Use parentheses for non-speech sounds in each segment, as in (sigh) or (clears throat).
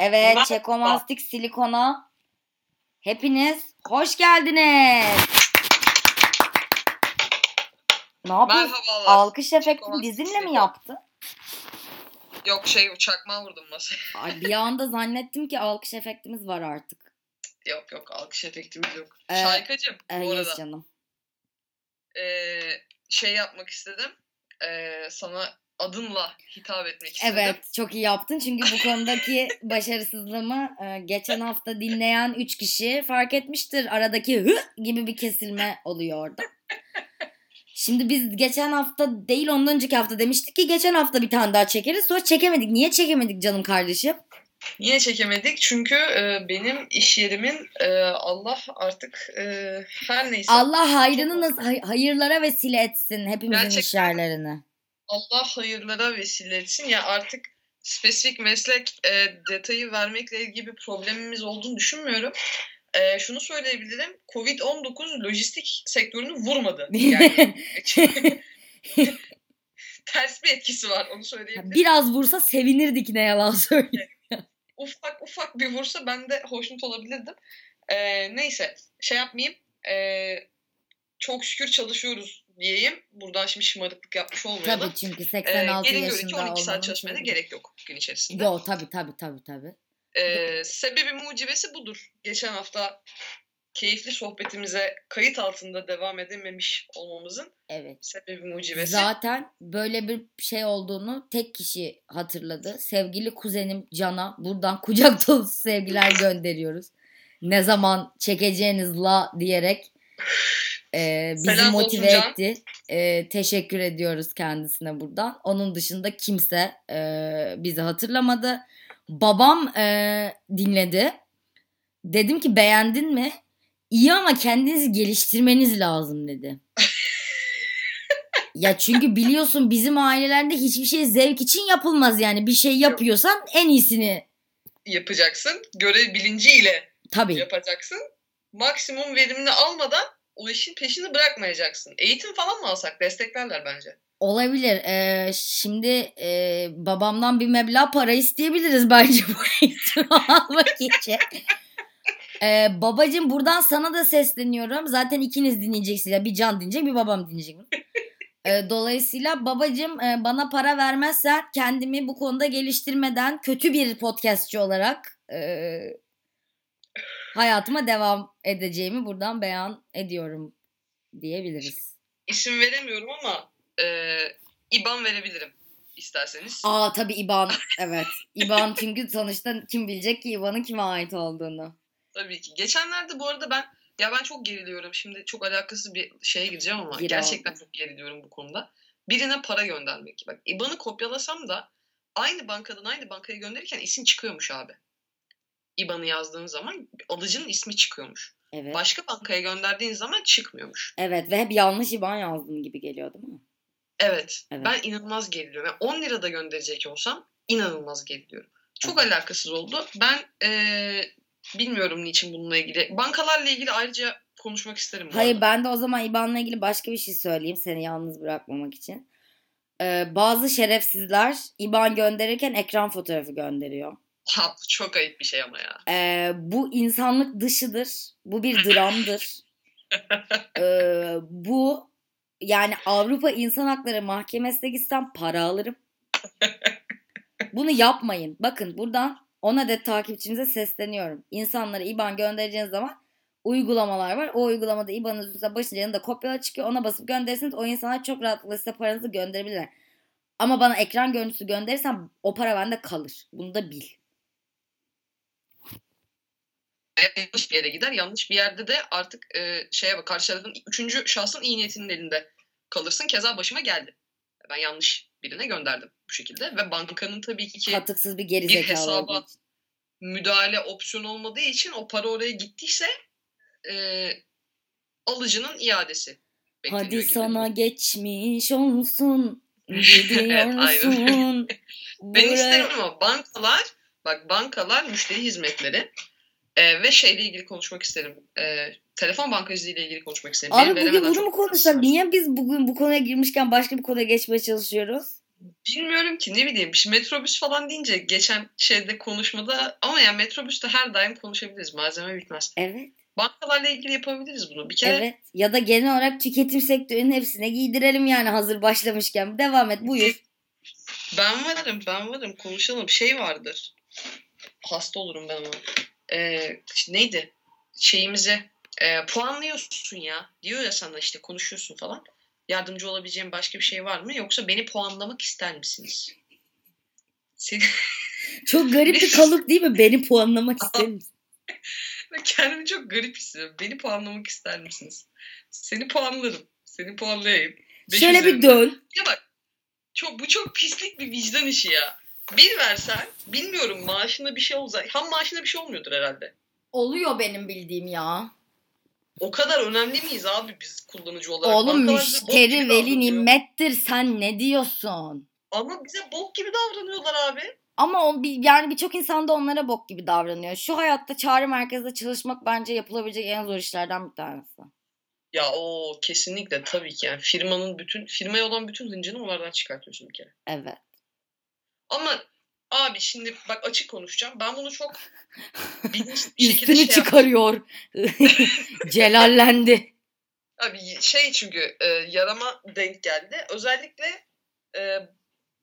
Evet, Merhaba. Çekomastik Silikon'a hepiniz hoş geldiniz. Ne yapıyorsun? Merhabalar. Alkış efektini Çekomastik bizimle mi Silikon. yaptı? Yok şey çakma vurdum masaya. Ay bir anda zannettim ki alkış efektimiz var artık. yok yok alkış efektimiz yok. Ee, Şaykacım Ee, bu yes arada canım. ee, şey yapmak istedim. Ee, sana adınla hitap etmek istedim. Evet çok iyi yaptın çünkü bu konudaki (laughs) başarısızlığımı e, geçen hafta dinleyen 3 kişi fark etmiştir. Aradaki hı gibi bir kesilme oluyor orada. Şimdi biz geçen hafta değil ondan önceki hafta demiştik ki geçen hafta bir tane daha çekeriz. Sonra çekemedik. Niye çekemedik canım kardeşim? Niye çekemedik? Çünkü ee, benim iş yerimin ee, Allah artık ee, her neyse. Allah hayrını nasıl hay- hayırlara vesile etsin hepimizin Gerçekten. iş yerlerini. Allah hayırlara vesile etsin. Ya artık spesifik meslek e, detayı vermekle ilgili bir problemimiz olduğunu düşünmüyorum. E, şunu söyleyebilirim. Covid-19 lojistik sektörünü vurmadı. (laughs) Yani (laughs) ters bir etkisi var onu söyleyebilirim. Biraz vursa sevinirdik ne yalan söyleyeyim. Ufak ufak bir vursa ben de hoşnut olabilirdim. E, neyse şey yapmayayım. E, çok şükür çalışıyoruz diyeyim. Buradan şimdi şımarıklık yapmış olmayalım. Tabii çünkü E, 86 gelin görün yaşında ki 12 olmanın saat çalışmaya da sebebi. gerek yok gün içerisinde. Yo tabii tabii tabii tabii. Ee, sebebi mucibesi budur. Geçen hafta keyifli sohbetimize kayıt altında devam edememiş olmamızın Evet. sebebi mucibesi. Zaten böyle bir şey olduğunu tek kişi hatırladı. Sevgili kuzenim Can'a buradan kucak (laughs) dolusu sevgiler gönderiyoruz. Ne zaman çekeceğiniz la diyerek e, bizi Selam olsun motive Can. etti. E, teşekkür ediyoruz kendisine buradan. Onun dışında kimse e, bizi hatırlamadı. Babam e, dinledi. Dedim ki beğendin mi? İyi ama kendinizi geliştirmeniz lazım dedi. Ya çünkü biliyorsun bizim ailelerde hiçbir şey zevk için yapılmaz yani. Bir şey yapıyorsan en iyisini Yapacaksın. Görev bilinciyle tabii. yapacaksın. Maksimum verimini almadan o işin peşini bırakmayacaksın. Eğitim falan mı alsak? Desteklerler bence. Olabilir. Ee, şimdi e, babamdan bir meblağ para isteyebiliriz bence bu (laughs) eğitimi almak için. (laughs) Ee, babacım buradan sana da sesleniyorum. Zaten ikiniz dinleyeceksiniz. Ya bir can dinleyecek bir babam dinleyecek. Ee, (laughs) dolayısıyla babacım e, bana para vermezsen kendimi bu konuda geliştirmeden kötü bir podcastçi olarak e, hayatıma devam edeceğimi buradan beyan ediyorum diyebiliriz. İsim veremiyorum ama e, IBAN verebilirim isterseniz. Aa tabii İban. Evet. İban çünkü sonuçta kim bilecek ki İban'ın kime ait olduğunu. Tabii ki. Geçenlerde bu arada ben ya ben çok geriliyorum. Şimdi çok alakasız bir şeye gireceğim ama Gir gerçekten abi. çok geriliyorum bu konuda. Birine para göndermek. Bak IBAN'ı kopyalasam da aynı bankadan aynı bankaya gönderirken isim çıkıyormuş abi. IBAN'ı yazdığın zaman alıcının ismi çıkıyormuş. Evet. Başka bankaya gönderdiğin zaman çıkmıyormuş. Evet ve hep yanlış İban yazdığım gibi geliyor değil mi? Evet. Evet. Ben inanılmaz geriliyorum. Yani 10 lirada gönderecek olsam inanılmaz geriliyorum. Çok alakasız oldu. Ben eee, bilmiyorum niçin bununla ilgili. Bankalarla ilgili ayrıca konuşmak isterim. Hayır arada. ben de o zaman İban'la ilgili başka bir şey söyleyeyim seni yalnız bırakmamak için. Ee, bazı şerefsizler İban gönderirken ekran fotoğrafı gönderiyor. Ha, bu çok ayıp bir şey ama ya. Ee, bu insanlık dışıdır. Bu bir dramdır. (laughs) Ee, bu yani Avrupa İnsan Hakları Mahkemesi'ne gitsem para alırım. Bunu yapmayın. Bakın buradan 10 adet takipçimize sesleniyorum. İnsanlara IBAN göndereceğiniz zaman uygulamalar var. O uygulamada IBAN'ınız üzerinde başında yanında kopyalar çıkıyor. Ona basıp gönderirseniz o insanlar çok rahatlıkla size paranızı gönderebilirler. Ama bana ekran görüntüsü gönderirsen o para bende kalır. Bunu da bil. Yanlış bir yere gider. Yanlış bir yerde de artık e, şeye bak karşı tarafın üçüncü şahsın iyi niyetinin elinde kalırsın. Keza başıma geldi. Ben yanlış birine gönderdim bu şekilde. Ve bankanın tabii ki Katıksız bir geri bir hesaba müdahale opsiyonu olmadığı için o para oraya gittiyse e, alıcının iadesi Hadi gibi. sana geçmiş olsun. (laughs) Gidiyorsun. Ben Buraya- isterim ama bankalar bak bankalar müşteri hizmetleri e, ve şeyle ilgili konuşmak isterim. E, telefon bankacılığı ile ilgili konuşmak isterim. Abi Benim bugün bunu mu konuşsak? Niye biz bugün bu konuya girmişken başka bir konuya geçmeye çalışıyoruz? Bilmiyorum ki ne bileyim. Şimdi metrobüs falan deyince geçen şeyde konuşmada ama yani metrobüste her daim konuşabiliriz. Malzeme bitmez. Evet. Bankalarla ilgili yapabiliriz bunu. Bir kere Evet. Ya da genel olarak tüketim sektörünün hepsine giydirelim yani hazır başlamışken. Devam et buyur. ben varım ben varım konuşalım. Şey vardır. Hasta olurum ben ona. Ee, neydi? Şeyimize e, puanlıyorsun ya. Diyor ya sana işte konuşuyorsun falan. Yardımcı olabileceğim başka bir şey var mı? Yoksa beni puanlamak ister misiniz? Seni... Çok garip bir kalıp değil mi? Beni puanlamak ister misin? Kendimi çok garip hissediyorum. Beni puanlamak ister misiniz? Seni puanlarım. Seni puanlayayım. Beş Şöyle bir üzerinden. dön. Ya bak çok, bu çok pislik bir vicdan işi ya. Bir versen bilmiyorum maaşında bir şey olacak. Ham maaşında bir şey olmuyordur herhalde. Oluyor benim bildiğim ya. O kadar önemli miyiz abi biz kullanıcı olarak? Oğlum Bankalar müşteri veli nimettir. Sen ne diyorsun? Ama bize bok gibi davranıyorlar abi. Ama o yani birçok insan da onlara bok gibi davranıyor. Şu hayatta çağrı merkezde çalışmak bence yapılabilecek en zor işlerden bir tanesi. Ya o kesinlikle tabii ki yani firmanın bütün firmaya olan bütün hıncını onlardan çıkartıyorsun bir kere. Evet. Ama abi şimdi bak açık konuşacağım. Ben bunu çok (laughs) bilinçli bir şekilde şey çıkarıyor. (laughs) Celallendi. Abi şey çünkü e, yarama denk geldi. Özellikle e,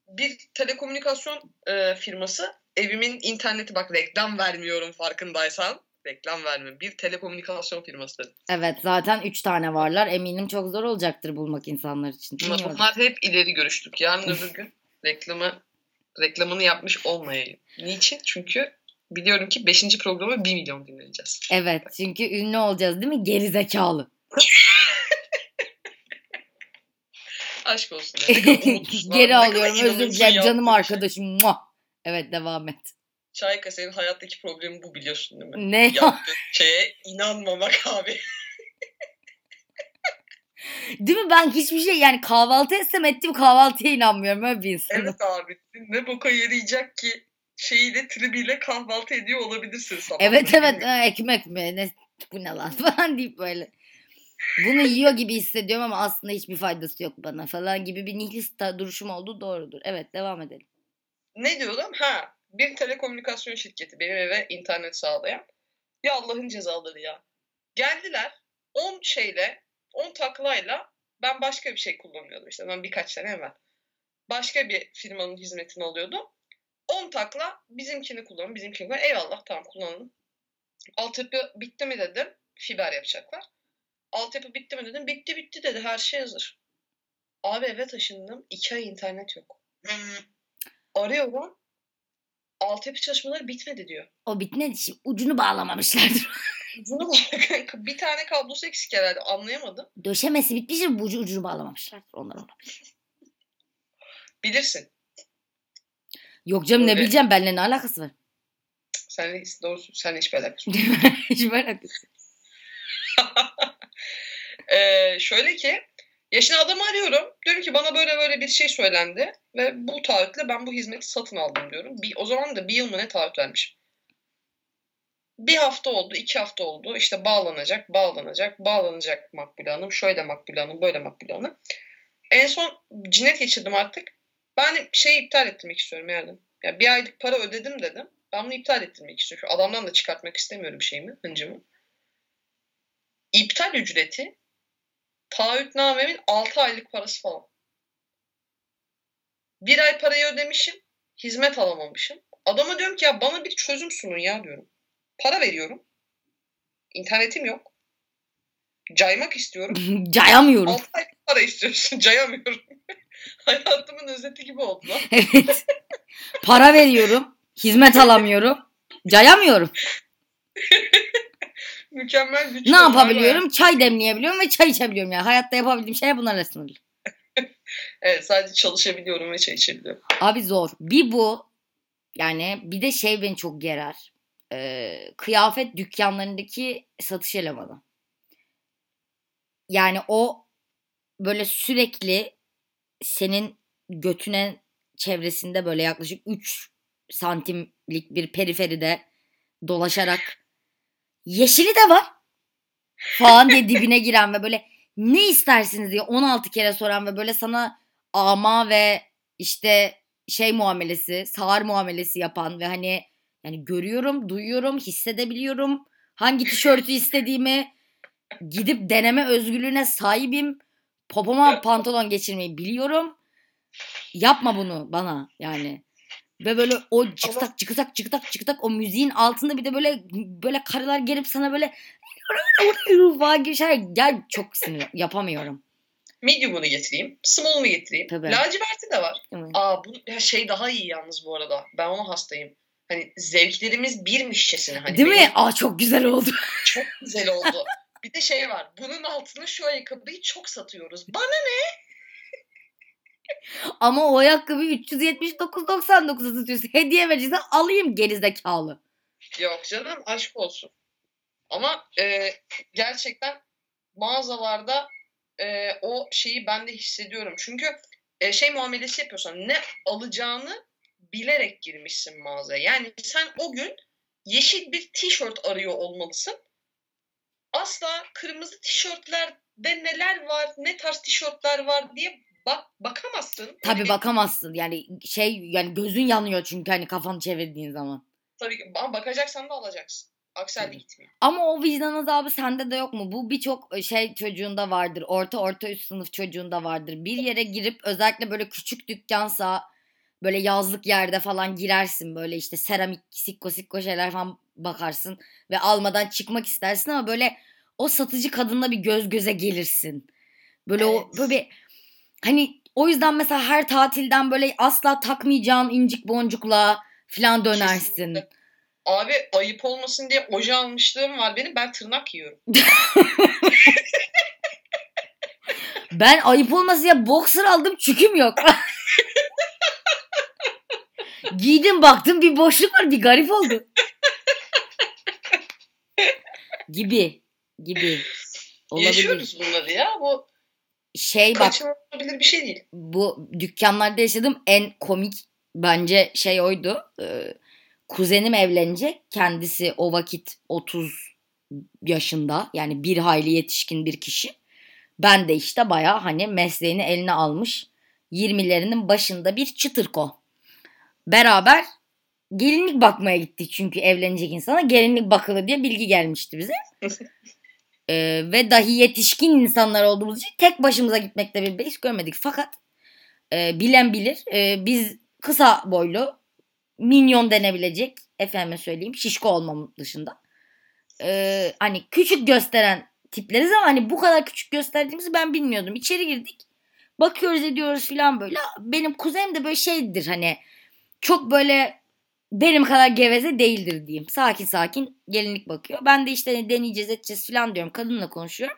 bir telekomünikasyon e, firması evimin interneti bak reklam vermiyorum farkındaysan. Reklam vermiyorum. Bir telekomünikasyon firması. Evet zaten 3 tane varlar. Eminim çok zor olacaktır bulmak insanlar için. Bunlar hep ileri görüştük. Yarın öbür gün (laughs) reklamı reklamını yapmış olmayayım. Niçin? Çünkü biliyorum ki 5. programa 1 milyon dinleyeceğiz. Evet çünkü ünlü olacağız değil mi? Geri zekalı. Aşk olsun. (laughs) ya. Ne kadar umutsuz lan. Ne Geri alıyorum özür dilerim canım şey. arkadaşım. Muah. Evet devam et. Şahika senin hayattaki problemi bu biliyorsun değil mi? Ne ya? Yaptığın şeye inanmamak abi. (laughs) Değil mi? Ben hiçbir şey yani kahvaltı etsem ettiğim kahvaltıya inanmıyorum. Öyle bir insanım. Evet abi. Ne boka yarayacak ki şeyiyle tribiyle kahvaltı ediyor olabilirsin sabahları. Evet evet ha, ekmek mi ne bu ne lan (laughs) falan deyip böyle. Bunu yiyor gibi hissediyorum ama aslında hiçbir faydası yok bana falan gibi bir nihilist duruşum olduğu doğrudur. Evet devam edelim. Ne diyordum? Ha bir telekomünikasyon şirketi benim eve internet sağlayan. Ya Allah'ın cezaları ya. Geldiler 10 şeyle 10 taklayla ben başka bir şey kullanıyordum işte ben birkaç sene evvel. Başka bir firmanın hizmetini alıyordum. 10 takla bizimkini kullanın bizimkini kullanın. Eyvallah tamam kullanalım. Altyapı bitti mi dedim. Fiber yapacaklar. Altyapı bitti mi dedim. Bitti bitti dedi her şey hazır. Abi eve taşındım. 2 ay internet yok. Arıyorum. Altyapı çalışmaları bitmedi diyor. O bitmedi şimdi ucunu bağlamamışlardır. (laughs) Ucuna (laughs) bak. bir tane kablosu eksik herhalde anlayamadım. Döşemesi bitmiştir bu ucu, ucunu bağlamamışlardır. Onlar olabilir. Bilirsin. Yok canım ne Öyle. bileceğim benimle ne alakası var? Sen doğrusu sen hiçbir alakası yok. (laughs) Hiç alakası. (laughs) Ee, şöyle ki ya şimdi adamı arıyorum. Diyorum ki bana böyle böyle bir şey söylendi. Ve bu taahhütle ben bu hizmeti satın aldım diyorum. Bir, o zaman da bir yıl mı ne taahhüt vermişim. Bir hafta oldu, iki hafta oldu. İşte bağlanacak, bağlanacak, bağlanacak Makbule Hanım. Şöyle Makbule Hanım, böyle Makbule Hanım. En son cinnet geçirdim artık. Ben şeyi iptal ettirmek istiyorum yani. Ya bir aylık para ödedim dedim. Ben bunu iptal ettirmek istiyorum. Şu adamdan da çıkartmak istemiyorum şeyimi, hıncımı. İptal ücreti taahhütnamemin 6 aylık parası falan. Bir ay parayı ödemişim. Hizmet alamamışım. Adama diyorum ki ya bana bir çözüm sunun ya diyorum. Para veriyorum. İnternetim yok. Caymak istiyorum. (laughs) Cayamıyorum. 6 ay para istiyorsun. (laughs) Cayamıyorum. Hayatımın özeti gibi oldu lan. (laughs) Evet. Para veriyorum. Hizmet alamıyorum. Cayamıyorum. Mükemmel güç. Ne yapabiliyorum? Çay demleyebiliyorum ve çay içebiliyorum yani. Hayatta yapabildiğim şeyler bunlarla sınırlı. Evet sadece çalışabiliyorum ve çay içebiliyorum. Abi zor. Bir bu. Yani bir de şey beni çok gerer. Ee, kıyafet dükkanlarındaki satış elemanı. Yani o böyle sürekli senin götüne çevresinde böyle yaklaşık 3 santimlik bir periferide dolaşarak yeşili de var falan diye dibine giren ve böyle ne istersiniz diye 16 kere soran ve böyle sana ama ve işte şey muamelesi, sağır muamelesi yapan ve hani yani görüyorum, duyuyorum, hissedebiliyorum. Hangi tişörtü (laughs) istediğimi gidip deneme özgürlüğüne sahibim. Popoma pantolon geçirmeyi biliyorum. Yapma bunu bana yani. Ve böyle o çıkıtak çıkıtak çıkıtak çıkıtak o müziğin altında bir de böyle böyle karılar gelip sana böyle (laughs) falan gibi şeyler gel çok sinir yapamıyorum. Medium'unu getireyim. Small'unu getireyim. Tabii. Laciverti de var. Evet. Aa bu ya şey daha iyi yalnız bu arada. Ben ona hastayım. Hani zevklerimiz birmişçesine. Hani Değil mi? benim Aa çok güzel oldu. (laughs) Çok güzel oldu. bir de şey var. Bunun altına şu ayakkabıyı çok satıyoruz. Bana (laughs) Ama o ayakkabıyı 379.99'a satıyorsun. (laughs) Hediye vereceksen alayım gerizekalı. Yok canım aşk olsun. Ama e, gerçekten mağazalarda e, o şeyi ben de hissediyorum. Çünkü e, şey muamelesi yapıyorsan ne alacağını bilerek girmişsin mağazaya. Yani sen o gün yeşil bir tişört arıyor olmalısın. Asla kırmızı tişörtlerde neler var, ne tarz tişörtler var diye bak bakamazsın. Tabii Öyle- bakamazsın. Yani şey yani gözün yanıyor çünkü hani kafanı çevirdiğin zaman. Tabii ki. Ama bakacaksan da alacaksın. Aksi halde gitmiyor. Ama o vicdan azabı sende de yok mu? Bu birçok şey çocuğunda vardır. Orta orta üst sınıf çocuğunda vardır. Bir yere girip özellikle böyle küçük dükkansa böyle yazlık yerde falan girersin. Böyle işte seramik sikko sikko şeyler falan bakarsın. Ve almadan çıkmak istersin ama böyle o satıcı kadınla bir göz göze gelirsin. Böyle o Evet. böyle bir hani o yüzden mesela her tatilden böyle asla takmayacağın incik boncukla falan dönersin. Kesinlikle. Abi ayıp olmasın diye oje almışlığım var benim. Ben tırnak yiyorum. (laughs) (laughs) Ben ayıp olmasın diye boxer aldım çüküm yok. (laughs) Giydim baktım bir boşluk var bir garip oldu. gibi gibi olabilir. Yaşıyoruz bunları ya. Bu Şey bak kaçınılabilir bir şey değil. bu dükkanlarda yaşadığım en komik bence şey oydu. Ee, kuzenim evlenecek. Kendisi o vakit 30 yaşında yani bir hayli yetişkin bir kişi. Ben de işte baya hani mesleğini eline almış 20'lerinin başında bir çıtırko. Beraber gelinlik bakmaya gittik çünkü evlenecek insana gelinlik bakılır diye bilgi gelmişti bize. (laughs) Ee, ve dahi yetişkin insanlar olduğumuz için tek başımıza gitmekte bir beis görmedik. Fakat e, bilen bilir. E, biz kısa boylu, minyon denebilecek, efendime söyleyeyim, şişko olmam dışında. E, hani küçük gösteren tipleriz ama hani bu kadar küçük gösterdiğimizi ben bilmiyordum. İçeri girdik. Bakıyoruz ediyoruz falan böyle. Benim kuzenim de böyle şeydir hani çok böyle benim kadar geveze değildir diyeyim. Sakin sakin gelinlik bakıyor. Ben de işte hani deneyeceğiz edeceğiz falan diyorum. Kadınla konuşuyorum.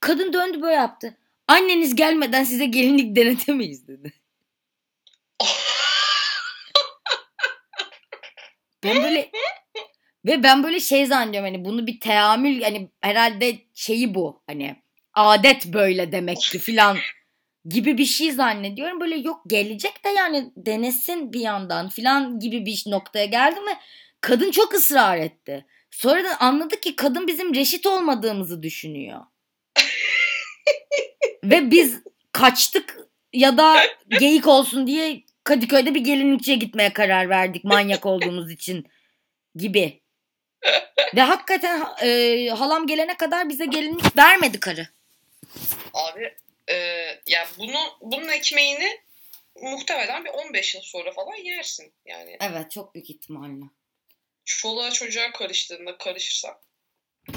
Kadın döndü böyle yaptı. Anneniz gelmeden size gelinlik denetemeyiz dedi. (laughs) Ben böyle ve ben böyle şey zannediyorum hani bunu bir teamül hani herhalde şeyi bu hani adet böyle demek ki filan gibi bir şey zannediyorum. Böyle yok gelecek de yani denesin bir yandan filan gibi bir noktaya geldim ve kadın çok ısrar etti. Sonradan anladık ki kadın bizim reşit olmadığımızı düşünüyor. (laughs) ve biz kaçtık ya da geyik olsun diye Kadıköy'de bir gelinlikçiye gitmeye karar verdik manyak olduğumuz için gibi. Ve hakikaten e, halam gelene kadar bize gelinlik vermedi karı. Abi e, yani bunu bunun ekmeğini muhtemelen bir 15 yıl sonra falan yersin. Yani Evet çok büyük ihtimalle. çoluğa çocuğa karıştığında karışırsan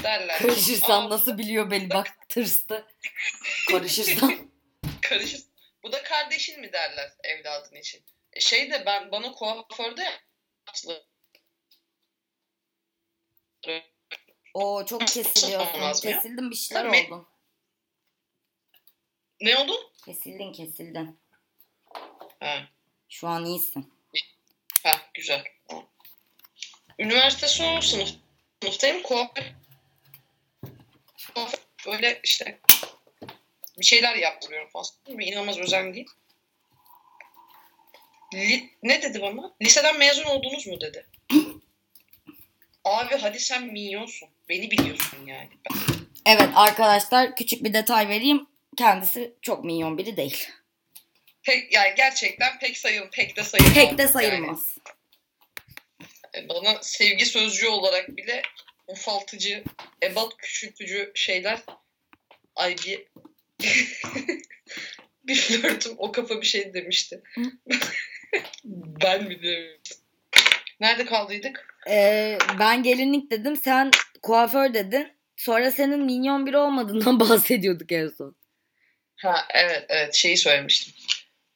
derler. Karışırsan Aa, nasıl biliyor beni bak tırstı. (laughs) Karışırsan. karışır. Bu da kardeşin mi derler evladın için. E şey de ben bana kuaförde. O çok ya? Kesildin bir şeyler Tabii. Ne oldu? Kesildin kesildin. Ha, Şu an iyisin. ha güzel. Üniversite son sınıf sınıftayım kuaför. böyle işte bir şeyler yaptırıyorum falan. Bir inanılmaz özen değil. Li- ne dedi bana? Liseden mezun oldunuz mu dedi. (clears throat) Abi hadi sen minyonsun. Beni biliyorsun yani. Ben- Evet arkadaşlar küçük bir detay vereyim. Kendisi çok minyon biri değil. Pek yani gerçekten pek sayıl pek de sayılmaz. Pek de yani. sayılmaz. E, Bana sevgi sözcüğü olarak bile ufaltıcı, ebat küçültücü şeyler ay bir (laughs) bir flörtüm o kafa bir şey demişti. (laughs) Ben biliyorum. Nerede kaldıydık? Ee, ben gelinlik dedim sen kuaför dedin. Sonra senin minyon biri olmadığından (laughs) bahsediyorduk en son. Ha evet evet şeyi söylemiştim.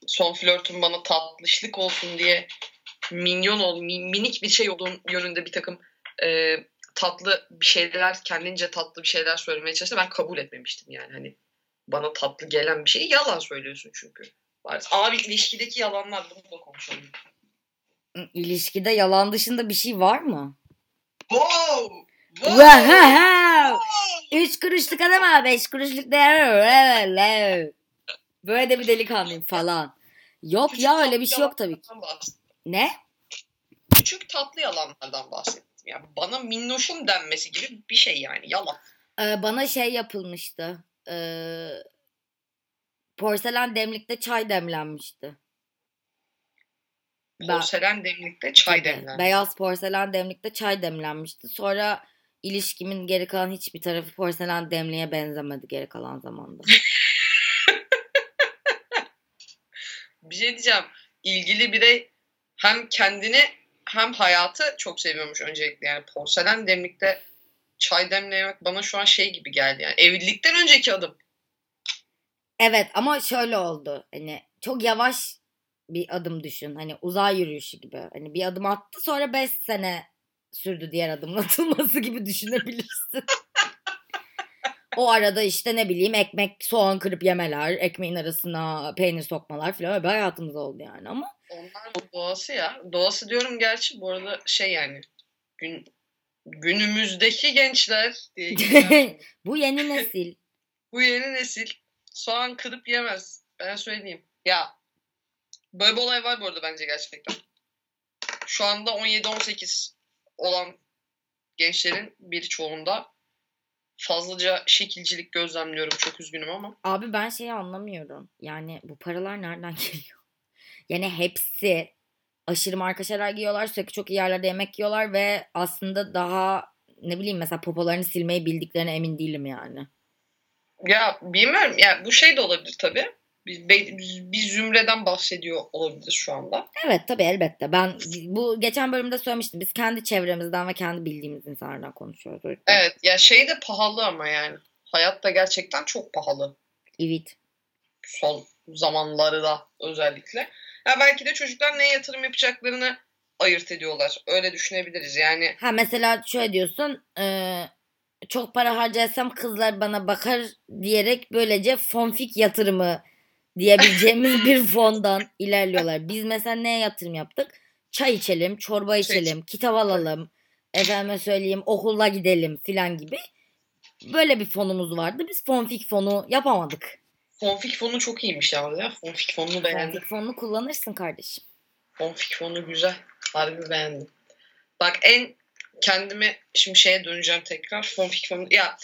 Son flörtüm bana tatlışlık olsun diye minyon ol, mi- minik bir şey olduğun yönünde bir takım e, tatlı bir şeyler, kendince tatlı bir şeyler söylemeye çalıştı. Ben kabul etmemiştim yani hani bana tatlı gelen bir şeyi yalan söylüyorsun çünkü. Abi ilişkideki yalanlar bunu da konuşalım. İlişkide yalan dışında bir şey var mı? Wow! Wow! Üç kuruşluk adam abi. Beş kuruşluk değer. Böyle de bir delikanlıyım falan. Yok Küçük ya öyle bir şey yok tabii ki. Ne? Küçük tatlı yalanlardan bahsettim. Yani bana minnoşum denmesi gibi bir şey yani yalan. Ee, bana şey yapılmıştı. Ee, porselen demlikte çay demlenmişti. Porselen demlikte çay Tabii, demlen. Beyaz porselen demlikte çay demlenmişti. Sonra ilişkimin geri kalan hiçbir tarafı porselen demliğe benzemedi geri kalan zamanda. (laughs) Bir şey diyeceğim. İlgili birey hem kendini hem hayatı çok seviyormuş öncelikle. Yani porselen demlikte çay demlemek bana şu an şey gibi geldi. Yani evlilikten önceki adım. Evet ama şöyle oldu. Hani çok yavaş bir adım düşün. Hani uzay yürüyüşü gibi. Hani bir adım attı sonra 5 sene sürdü diğer adımın (laughs) atılması gibi düşünebilirsin. o arada işte ne bileyim ekmek, soğan kırıp yemeler, ekmeğin arasına peynir sokmalar falan öyle bir hayatımız oldu yani ama. Onlar doğası ya. Doğası diyorum gerçi bu arada şey yani gün günümüzdeki gençler diye. (laughs) Bu yeni nesil. (laughs) Bu yeni nesil soğan kırıp yemez. Ben söyleyeyim. Ya böyle bir olay var bu arada bence gerçekten. Şu anda 17-18 olan gençlerin bir çoğunda fazlaca şekilcilik gözlemliyorum. Çok üzgünüm ama. Abi ben şeyi anlamıyorum. Yani bu paralar nereden (laughs) geliyor? Yani hepsi aşırı marka şeyler giyiyorlar. Sürekli çok iyi yerlerde yemek yiyorlar ve aslında daha ne bileyim mesela popolarını silmeyi bildiklerine emin değilim yani. Ya bilmiyorum. Ya bu şey de olabilir tabii. Bir, bir, zümreden bahsediyor olabilir şu anda. Evet tabii elbette. Ben bu geçen bölümde söylemiştim. Biz kendi çevremizden ve kendi bildiğimiz insanlardan konuşuyoruz. Evet ya şey de pahalı ama yani. Hayat da gerçekten çok pahalı. Evet. son zamanları da özellikle. Ya belki de çocuklar neye yatırım yapacaklarını ayırt ediyorlar. Öyle düşünebiliriz. Yani Ha mesela şöyle diyorsun. e, çok para harcarsam kızlar bana bakar diyerek böylece fonfik yatırımı diyebileceğimiz (laughs) bir fondan ilerliyorlar. Biz mesela neye yatırım yaptık? Çay içelim, çorba içelim, kitap alalım, efendime söyleyeyim okula gidelim filan gibi. Böyle bir fonumuz vardı. Biz fonfik fonu yapamadık. Fonfik fonu çok iyiymiş ya. ya. Fonfik fonunu beğendim. Fonfik fonunu kullanırsın kardeşim. Fonfik fonu güzel. Harbi beğendim. Bak en kendimi şimdi şeye döneceğim tekrar. Fonfik fonu. Ya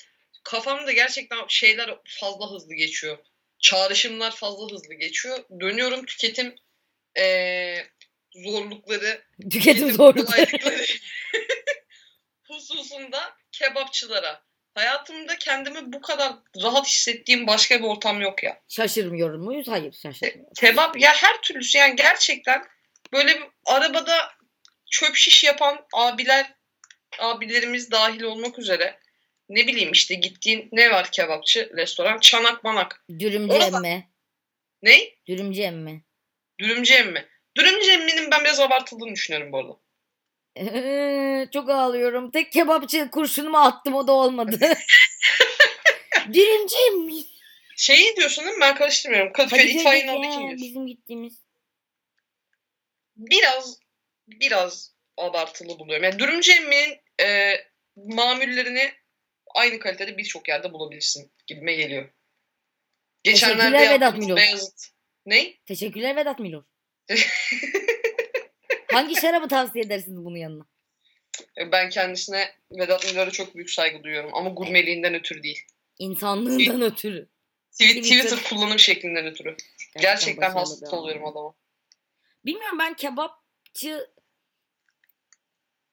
kafamda gerçekten şeyler fazla hızlı geçiyor. Çağrışımlar fazla hızlı geçiyor. Dönüyorum tüketim eee, zorlukları Tüketim zorlukları. kolaylıkları (laughs) hususunda kebapçılara. Hayatımda kendimi bu kadar rahat hissettiğim başka bir ortam yok ya. Şaşırmıyor muyuz? Hayır şaşırmıyoruz. Kebap ya her türlüsü yani gerçekten böyle bir arabada çöp şiş yapan abiler abilerimiz dahil olmak üzere ne bileyim işte gittiğin ne var kebapçı restoran çanak manak. Dürümcü Orada- emmi. Ne? Dürümcü emmi. Dürümcü emmi. Dürümcü emminin ben biraz abartıldığını düşünüyorum bu arada. Çok ağlıyorum. Tek kebapçı kurşunumu attım o da olmadı. (laughs) Dürümcü emmi. Şeyi diyorsun değil mi? Ben karıştırmıyorum. Kadıköy itfaiyenin ya, oradaki diyorsun. bizim gittiğimiz. biraz biraz abartılı buluyorum. Yani dürümcü emminin e, mamullerini aynı kalitede birçok yerde bulabilirsin gibime geliyor. Geçenlerde Teşekkürler Vedat Milor. Beyazıt. Ne? Teşekkürler Vedat Milor. (laughs) Hangi şarabı tavsiye edersiniz bunun yanına? Ben kendisine Vedat Milor'a çok büyük saygı duyuyorum ama gurmeliğinden ötürü değil. İnsanlığından ötürü. Twi- Twitter. Twitter kullanım şeklinden ötürü. Gerçekten, Gerçekten hasta oluyorum adama. Bilmiyorum ben kebapçı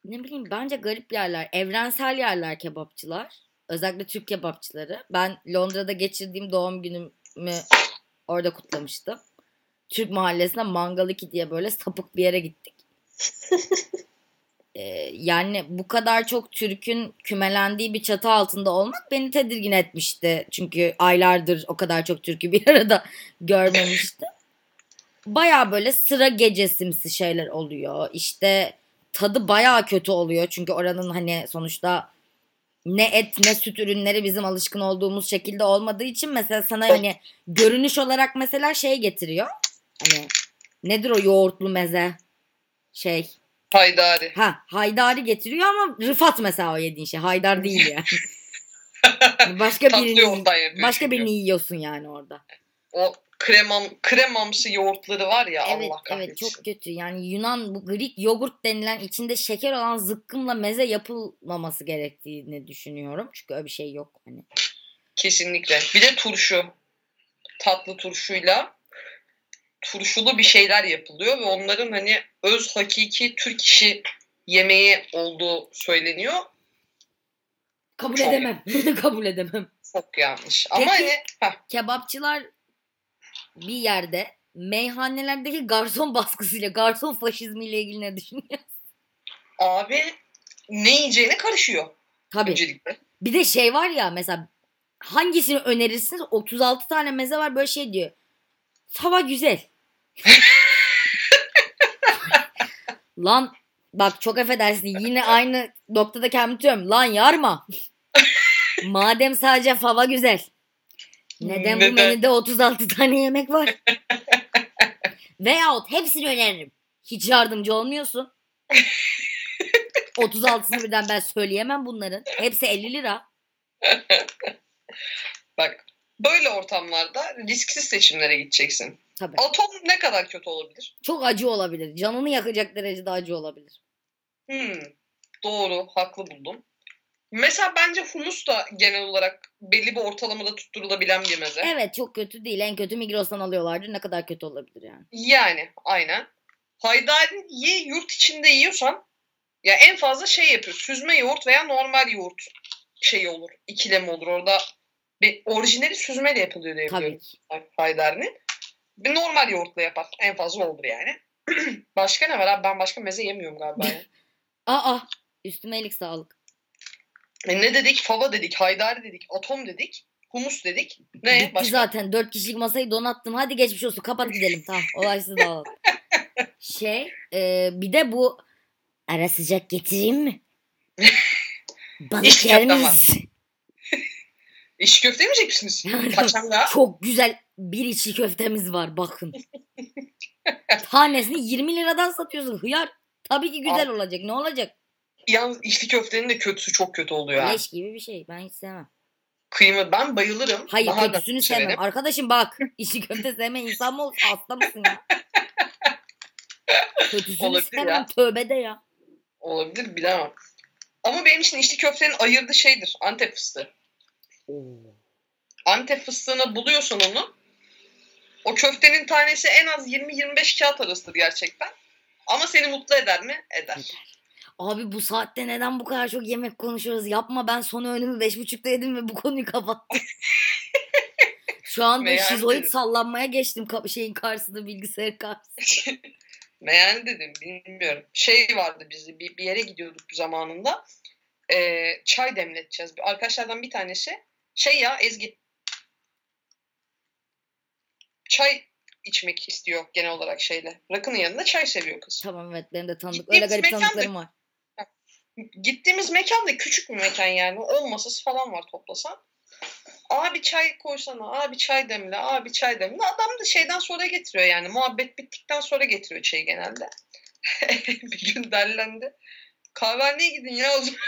ne bileyim bence garip yerler. Evrensel yerler kebapçılar. Özellikle Türk kebapçıları. Ben Londra'da geçirdiğim doğum günümü orada kutlamıştım. Türk mahallesine Mangal 2 diye böyle sapık bir yere gittik. (laughs) Ee, yani bu kadar çok Türk'ün kümelendiği bir çatı altında olmak beni tedirgin etmişti. Çünkü aylardır o kadar çok Türk'ü bir arada (laughs) görmemiştim. Baya böyle sıra gecesimsi şeyler oluyor. İşte tadı baya kötü oluyor. Çünkü oranın hani sonuçta ne et ne süt ürünleri bizim alışkın olduğumuz şekilde olmadığı için mesela sana hani görünüş olarak mesela şey getiriyor. Hani nedir o yoğurtlu meze? Şey Haydari. Ha haydari getiriyor ama Rıfat mesela o yediğin şey. Haydar (laughs) değil yani. (laughs) başka birini başka birini yiyorsun yani orada. O kremam, kremamsı yoğurtları var ya Evet Allah kahretsin. evet çok kötü. Yani Yunan bu Greek yogurt denilen içinde şeker olan zıkkımla meze yapılmaması gerektiğini düşünüyorum. Çünkü öyle bir şey yok hani. Kesinlikle. Bir de turşu. Tatlı turşuyla turşulu bir şeyler yapılıyor ve onların hani öz hakiki Türk işi yemeği olduğu söyleniyor. Kabul Çok- edemem. (laughs) Kabul edemem. Çok yanlış. Ama Peki- hani heh, Kebapçılar bir yerde meyhanelerdeki garson (laughs) baskısıyla, garson faşizmiyle ilgili ne düşünüyor? abi ne yiyeceğine karışıyor Tabii. öncelikle. Bir de şey var ya mesela hangisini önerirsiniz? 36 tane meze var böyle şey diyor. Tava güzel. (laughs) Lan bak çok affedersin yine aynı noktada kendimi tutuyorum. Lan yarma. (laughs) Madem sadece fava güzel. Neden bu Neden? menüde 36 tane yemek var? (laughs) Veyahut hepsini öneririm. Hiç yardımcı olmuyorsun. 36'sını birden ben söyleyemem bunların. Hepsi 50 lira. (laughs) Bak böyle ortamlarda risksiz seçimlere gideceksin. Tabii. Atom ne kadar kötü olabilir? Çok acı olabilir. Canını yakacak derecede acı olabilir. Hmm, doğru, haklı buldum. Mesela bence humus da genel olarak belli bir ortalamada tutturulabilen bir meze. Evet çok kötü değil. En kötü Migros'tan alıyorlardı. Ne kadar kötü olabilir yani. Yani aynen. Haydari'yi yurt içinde yiyorsan ya en fazla şey yapıyor. Süzme yoğurt veya normal yoğurt şey olur. ikilemi olur. Orada bir orijinali süzmeyle yapılıyor diye biliyorum. Haydari'nin. Bir normal yoğurtla yapar. En fazla olur yani. (clears throat) başka ne var abi? Ben başka meze yemiyorum galiba. ya. (laughs) Aa üstüme iyilik sağlık. E ne dedik? Fava dedik, haydari dedik, atom dedik, humus dedik. Ne? Bitti Başka? zaten. Dört kişilik masayı donattım. Hadi geçmiş olsun. Kapat gidelim. Tamam. Olaysız dağılalım. (laughs) şey e, bir de bu ara sıcak getireyim mi? Balık yer miyiz? İş köfte yemeyecek misiniz? (laughs) Çok güzel bir içli köftemiz var bakın. (laughs) Tanesini 20 liradan satıyorsun. Hıyar. Tabii ki güzel olacak. Ne olacak? Yalnız içli köftenin de kötüsü çok kötü oluyor. Leş gibi bir şey. Ben hiç sevmem. Kıyma ben bayılırım. Hayır Daha da kötüsünü severim. sevmem. Arkadaşım bak. (laughs) içli köfte sevmeyen insan mı olur? Hasta mısın ya? (laughs) Kötüsünü Olabilir sevmem. ya. Tövbe de ya. Olabilir bilemem. Ama benim için içli köftenin ayırdığı şeydir. Antep fıstığı. Antep fıstığını buluyorsun onu. O köftenin tanesi en az 20-25 kağıt arasıdır gerçekten. Ama seni mutlu eder mi? Eder. Abi bu saatte neden bu kadar çok yemek konuşuyoruz? Yapma ben son öğünümü beş buçukta yedim ve bu konuyu kapattım. (laughs) Şu anda Meyhane şizoid dedim. sallanmaya geçtim şeyin karşısında bilgisayar karşısında. (laughs) Meğer dedim bilmiyorum. Şey vardı bizi bir, bir yere gidiyorduk zamanında. Ee, çay demleteceğiz. Arkadaşlardan bir tanesi şey ya Ezgi çay içmek istiyor genel olarak şeyle. Rakının yanında çay seviyor kız. Tamam evet benim de tanıdık. Öyle garip tanıdıklarım var. Gittiğimiz mekan da küçük bir mekan yani. 10 masası falan var toplasan. Abi çay koysana, abi çay demle, abi çay demle. Adam da şeyden sonra getiriyor yani. Muhabbet bittikten sonra getiriyor çayı genelde. (laughs) bir gün derlendi. Kahvehaneye gidin ya o zaman.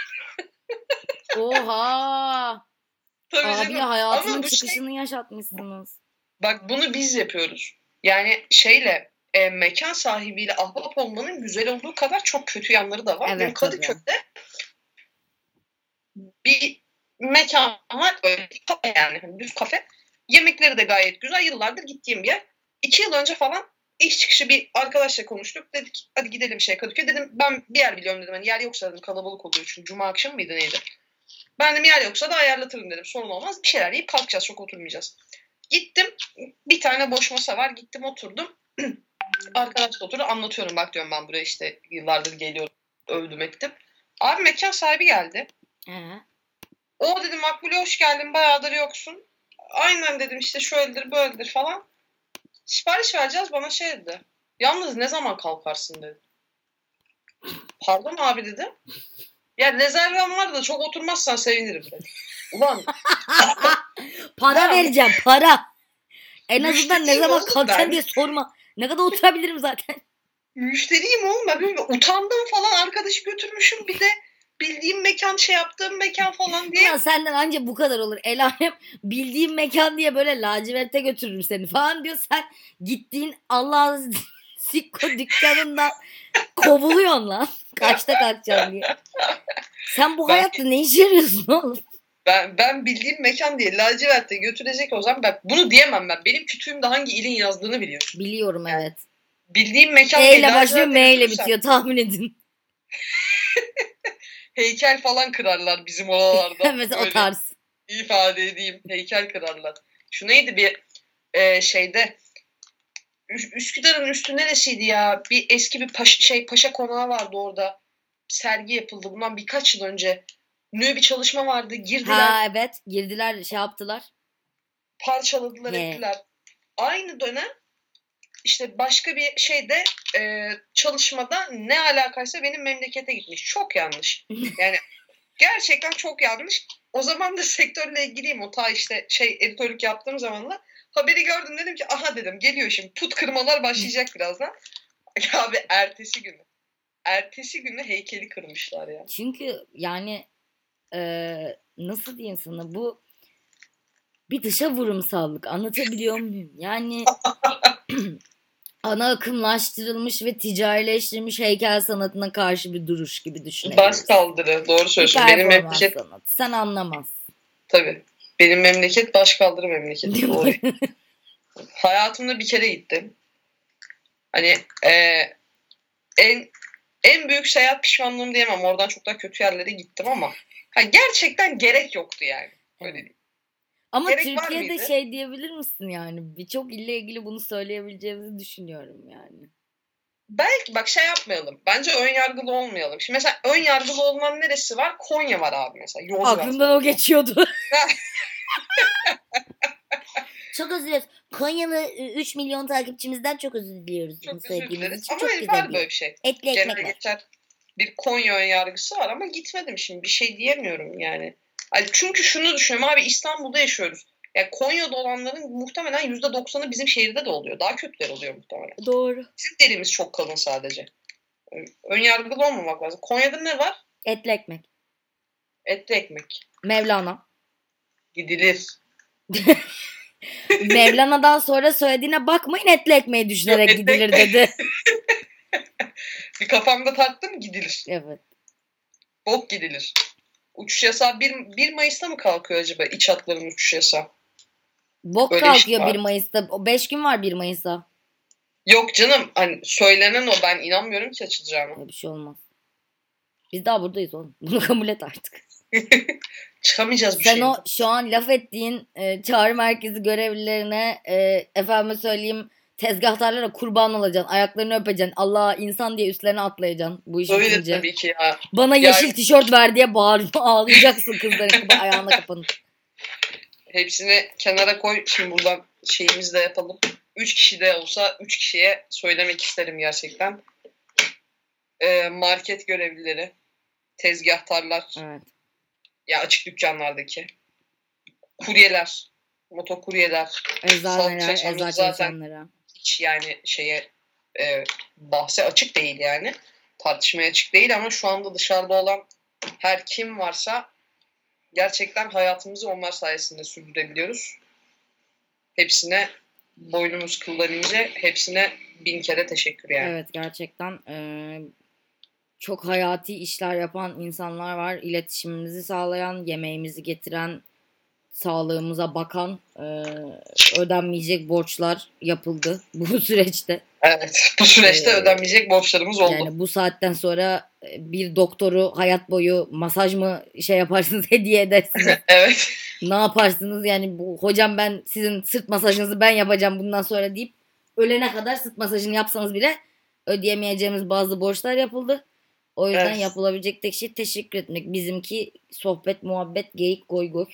Oha! (laughs) Tabii Abi canım. hayatının Ama bu şey- çıkışını yaşatmışsınız. Bak bunu biz yapıyoruz. Yani şeyle e, mekan sahibiyle ahbap olmanın güzel olduğu kadar çok kötü yanları da var. Evet, Benim. Kadıköy'de bir mekan var. Öyle bir kafe yani. hani Düz kafe. Yemekleri de gayet güzel. Yıllardır gittiğim bir yer. iki yıl önce falan iş çıkışı bir arkadaşla konuştuk. Dedik hadi gidelim şey Kadıköy. Dedim ben bir yer biliyorum dedim. Hani yer yoksa dedim kalabalık oluyor çünkü cuma akşamı mıydı neydi? Ben dedim yer yoksa da ayarlatırım dedim. Sorun olmaz. Bir şeyler yiyip kalkacağız. Çok oturmayacağız. Gittim. Bir tane boş masa var. Gittim oturdum. (clears throat) Arkadaş da oturdu. Anlatıyorum bak diyorum ben buraya işte yıllardır geliyorum. Övdüm ettim. Abi mekan sahibi geldi. He. O dedim Makbule hoş geldin bayağıdır yoksun. Aynen dedim işte şöyledir böyledir falan. Sipariş vereceğiz bana şey dedi. Yalnız ne zaman kalkarsın dedi. Pardon abi dedi. Ya rezervem var da çok oturmazsan sevinirim dedi. Ulan (laughs) Para vereceğim para. En azından ne zaman kalkacaksın diye sorma. Ne kadar oturabilirim zaten. müşteriyim oğlum ben utandım falan arkadaşı götürmüşüm bir de bildiğim mekan şey yaptığım mekan falan diye. Ulan senden anca bu kadar olur. El alem bildiğim mekan diye böyle laciverte götürürüm seni falan diyor. Sen gittiğin Allah'ın (laughs) sikko dükkanından kovuluyorsun lan. Kaçta kalkacaksın diye. Sen bu Ben- hayatta ne işe yarıyorsun oğlum? Ben, ben bildiğim mekan diye lacivertte götürecek o zaman ben bunu diyemem ben. Benim kütüğümde hangi ilin yazdığını biliyorum. Biliyorum evet. Bildiğim mekan E diye ile başlıyor M ile bitiyor tahmin edin. (laughs) Heykel falan kırarlar bizim oralarda. (laughs) Mesela o tarz. ifade edeyim. Heykel kırarlar. Şu neydi bir e, şeyde Üs- Üsküdar'ın üstü neresiydi ya? Bir eski bir paşa, şey paşa konağı vardı orada. Sergi yapıldı bundan birkaç yıl önce. Ünlü bir çalışma vardı. Girdiler, Ha evet girdiler şey yaptılar. parçaladılar, He. ettiler. Aynı dönem işte başka bir şeyde e, çalışmada ne alakaysa benim memlekete gitmiş. Çok yanlış. (laughs) Yani gerçekten çok yanlış. O zaman da (laughs) sektörle ilgiliyim. O ta işte şey editörlük yaptığım zaman da haberi gördüm dedim ki aha dedim geliyor şimdi put kırmalar başlayacak (laughs) birazdan. Abi ertesi günü. Ertesi günü heykeli kırmışlar ya. Çünkü yani eee, nasıl diyeyim sana bu bir dışa vurumsallık anlatabiliyor muyum? Yani (clears throat) ana akımlaştırılmış ve ticarileştirilmiş heykel sanatına karşı bir duruş gibi Baş düşünebiliriz. kaldırı. Doğru söylüyorsun. Benim memleket sanatı. Sen anlamazsın. tabii. Benim memleket baş kaldırı memleketi. Hayatımda bir kere gittim. Hani e, en en büyük seyahat pişmanlığım diyemem. Oradan çok daha kötü yerlere gittim ama ha, gerçekten gerek yoktu yani. Öyle diyeyim. Ama Gerek Türkiye'de şey diyebilir misin yani? Birçok ille ilgili bunu söyleyebileceğimizi düşünüyorum yani. Belki bak şey yapmayalım. Bence ön yargılı olmayalım. Şimdi mesela ön yargılı olunan neresi var? Konya var abi mesela. Yozgat. Aklımdan o geçiyordu. (laughs) (laughs) çok özür dileriz. Konyalı 3 milyon takipçimizden çok özür diliyoruz. Çok özür dileriz. Ama Çok var güzel böyle bir şey. etli ekmek var. geçer bir Konya ön yargısı var ama gitmedim şimdi. Bir şey diyemiyorum yani. Hani çünkü şunu düşünüyorum abi İstanbul'da yaşıyoruz. Yani Konya'da olanların muhtemelen %90'ı bizim şehirde de oluyor. Daha kötüler oluyor muhtemelen. Doğru. Bizim derimiz çok kalın sadece. Ön yargılı olmamak lazım. Konya'da ne var? Etli ekmek. Etli ekmek. Mevlana. Gidilir. (laughs) (laughs) Mevlana'dan sonra söylediğine bakmayın etli ekmeği düşünerek etli gidilir ekmek. dedi. (laughs) Bir kafamda taktım gidilir. Evet. Bok gidilir. Uçuş yasağı 1, 1 Mayıs'ta mı kalkıyor acaba iç hatların uçuş yasağı? Bok Öyle bir şey kalkıyor var. 1 Mayıs'ta. O 5 gün var 1 Mayıs'a. Yok canım hani söylenen o ben inanmıyorum ki açılacağına. Öyle bir şey olmaz. Biz daha buradayız oğlum. Bunu kabul et artık. (laughs) Çıkamayacağız bu Sen şeyden. o şu an laf ettiğin e, çağrı merkezi görevlilerine e, efendime söyleyeyim tezgahtarlara kurban olacaksın. Ayaklarını öpeceksin. Allah insan diye üstlerine atlayacaksın bu iş Öyle bitince. tabii ki ya. Bana Yani- yeşil tişört ver diye bağırıp (laughs) ağlayacaksın kızların ayağına kapanıp. Hepsini kenara koy. Şimdi buradan şeyimizi de yapalım. Üç kişi de olsa üç kişiye söylemek isterim gerçekten. Ee, market görevlileri, tezgahtarlar, Evet. Ya açık dükkanlardaki, kuryeler, motokuryeler, Sağlık eczacı zaten- hiç yani şeye e, bahse açık değil yani. Tartışmaya açık değil ama şu anda dışarıda olan her kim varsa gerçekten hayatımızı onlar sayesinde sürdürebiliyoruz. Hepsine boynumuz kıllar ince, hepsine bin kere teşekkür yani. Evet gerçekten e, çok hayati işler yapan insanlar var. İletişimimizi sağlayan, yemeğimizi getiren, sağlığımıza bakan e, ödenmeyecek borçlar yapıldı bu (laughs) süreçte. Evet bu süreçte Ee, ödenmeyecek borçlarımız oldu. Yani bu saatten sonra bir doktoru hayat boyu masaj mı şey yaparsınız (laughs) hediye edersiniz. (laughs) evet. ne yaparsınız yani bu hocam ben sizin sırt masajınızı ben yapacağım bundan sonra deyip ölene kadar sırt masajını yapsanız bile ödeyemeyeceğimiz bazı borçlar yapıldı. O yüzden Evet. yapılabilecek tek şey teşekkür etmek. Bizimki sohbet, muhabbet, geyik, goy goy.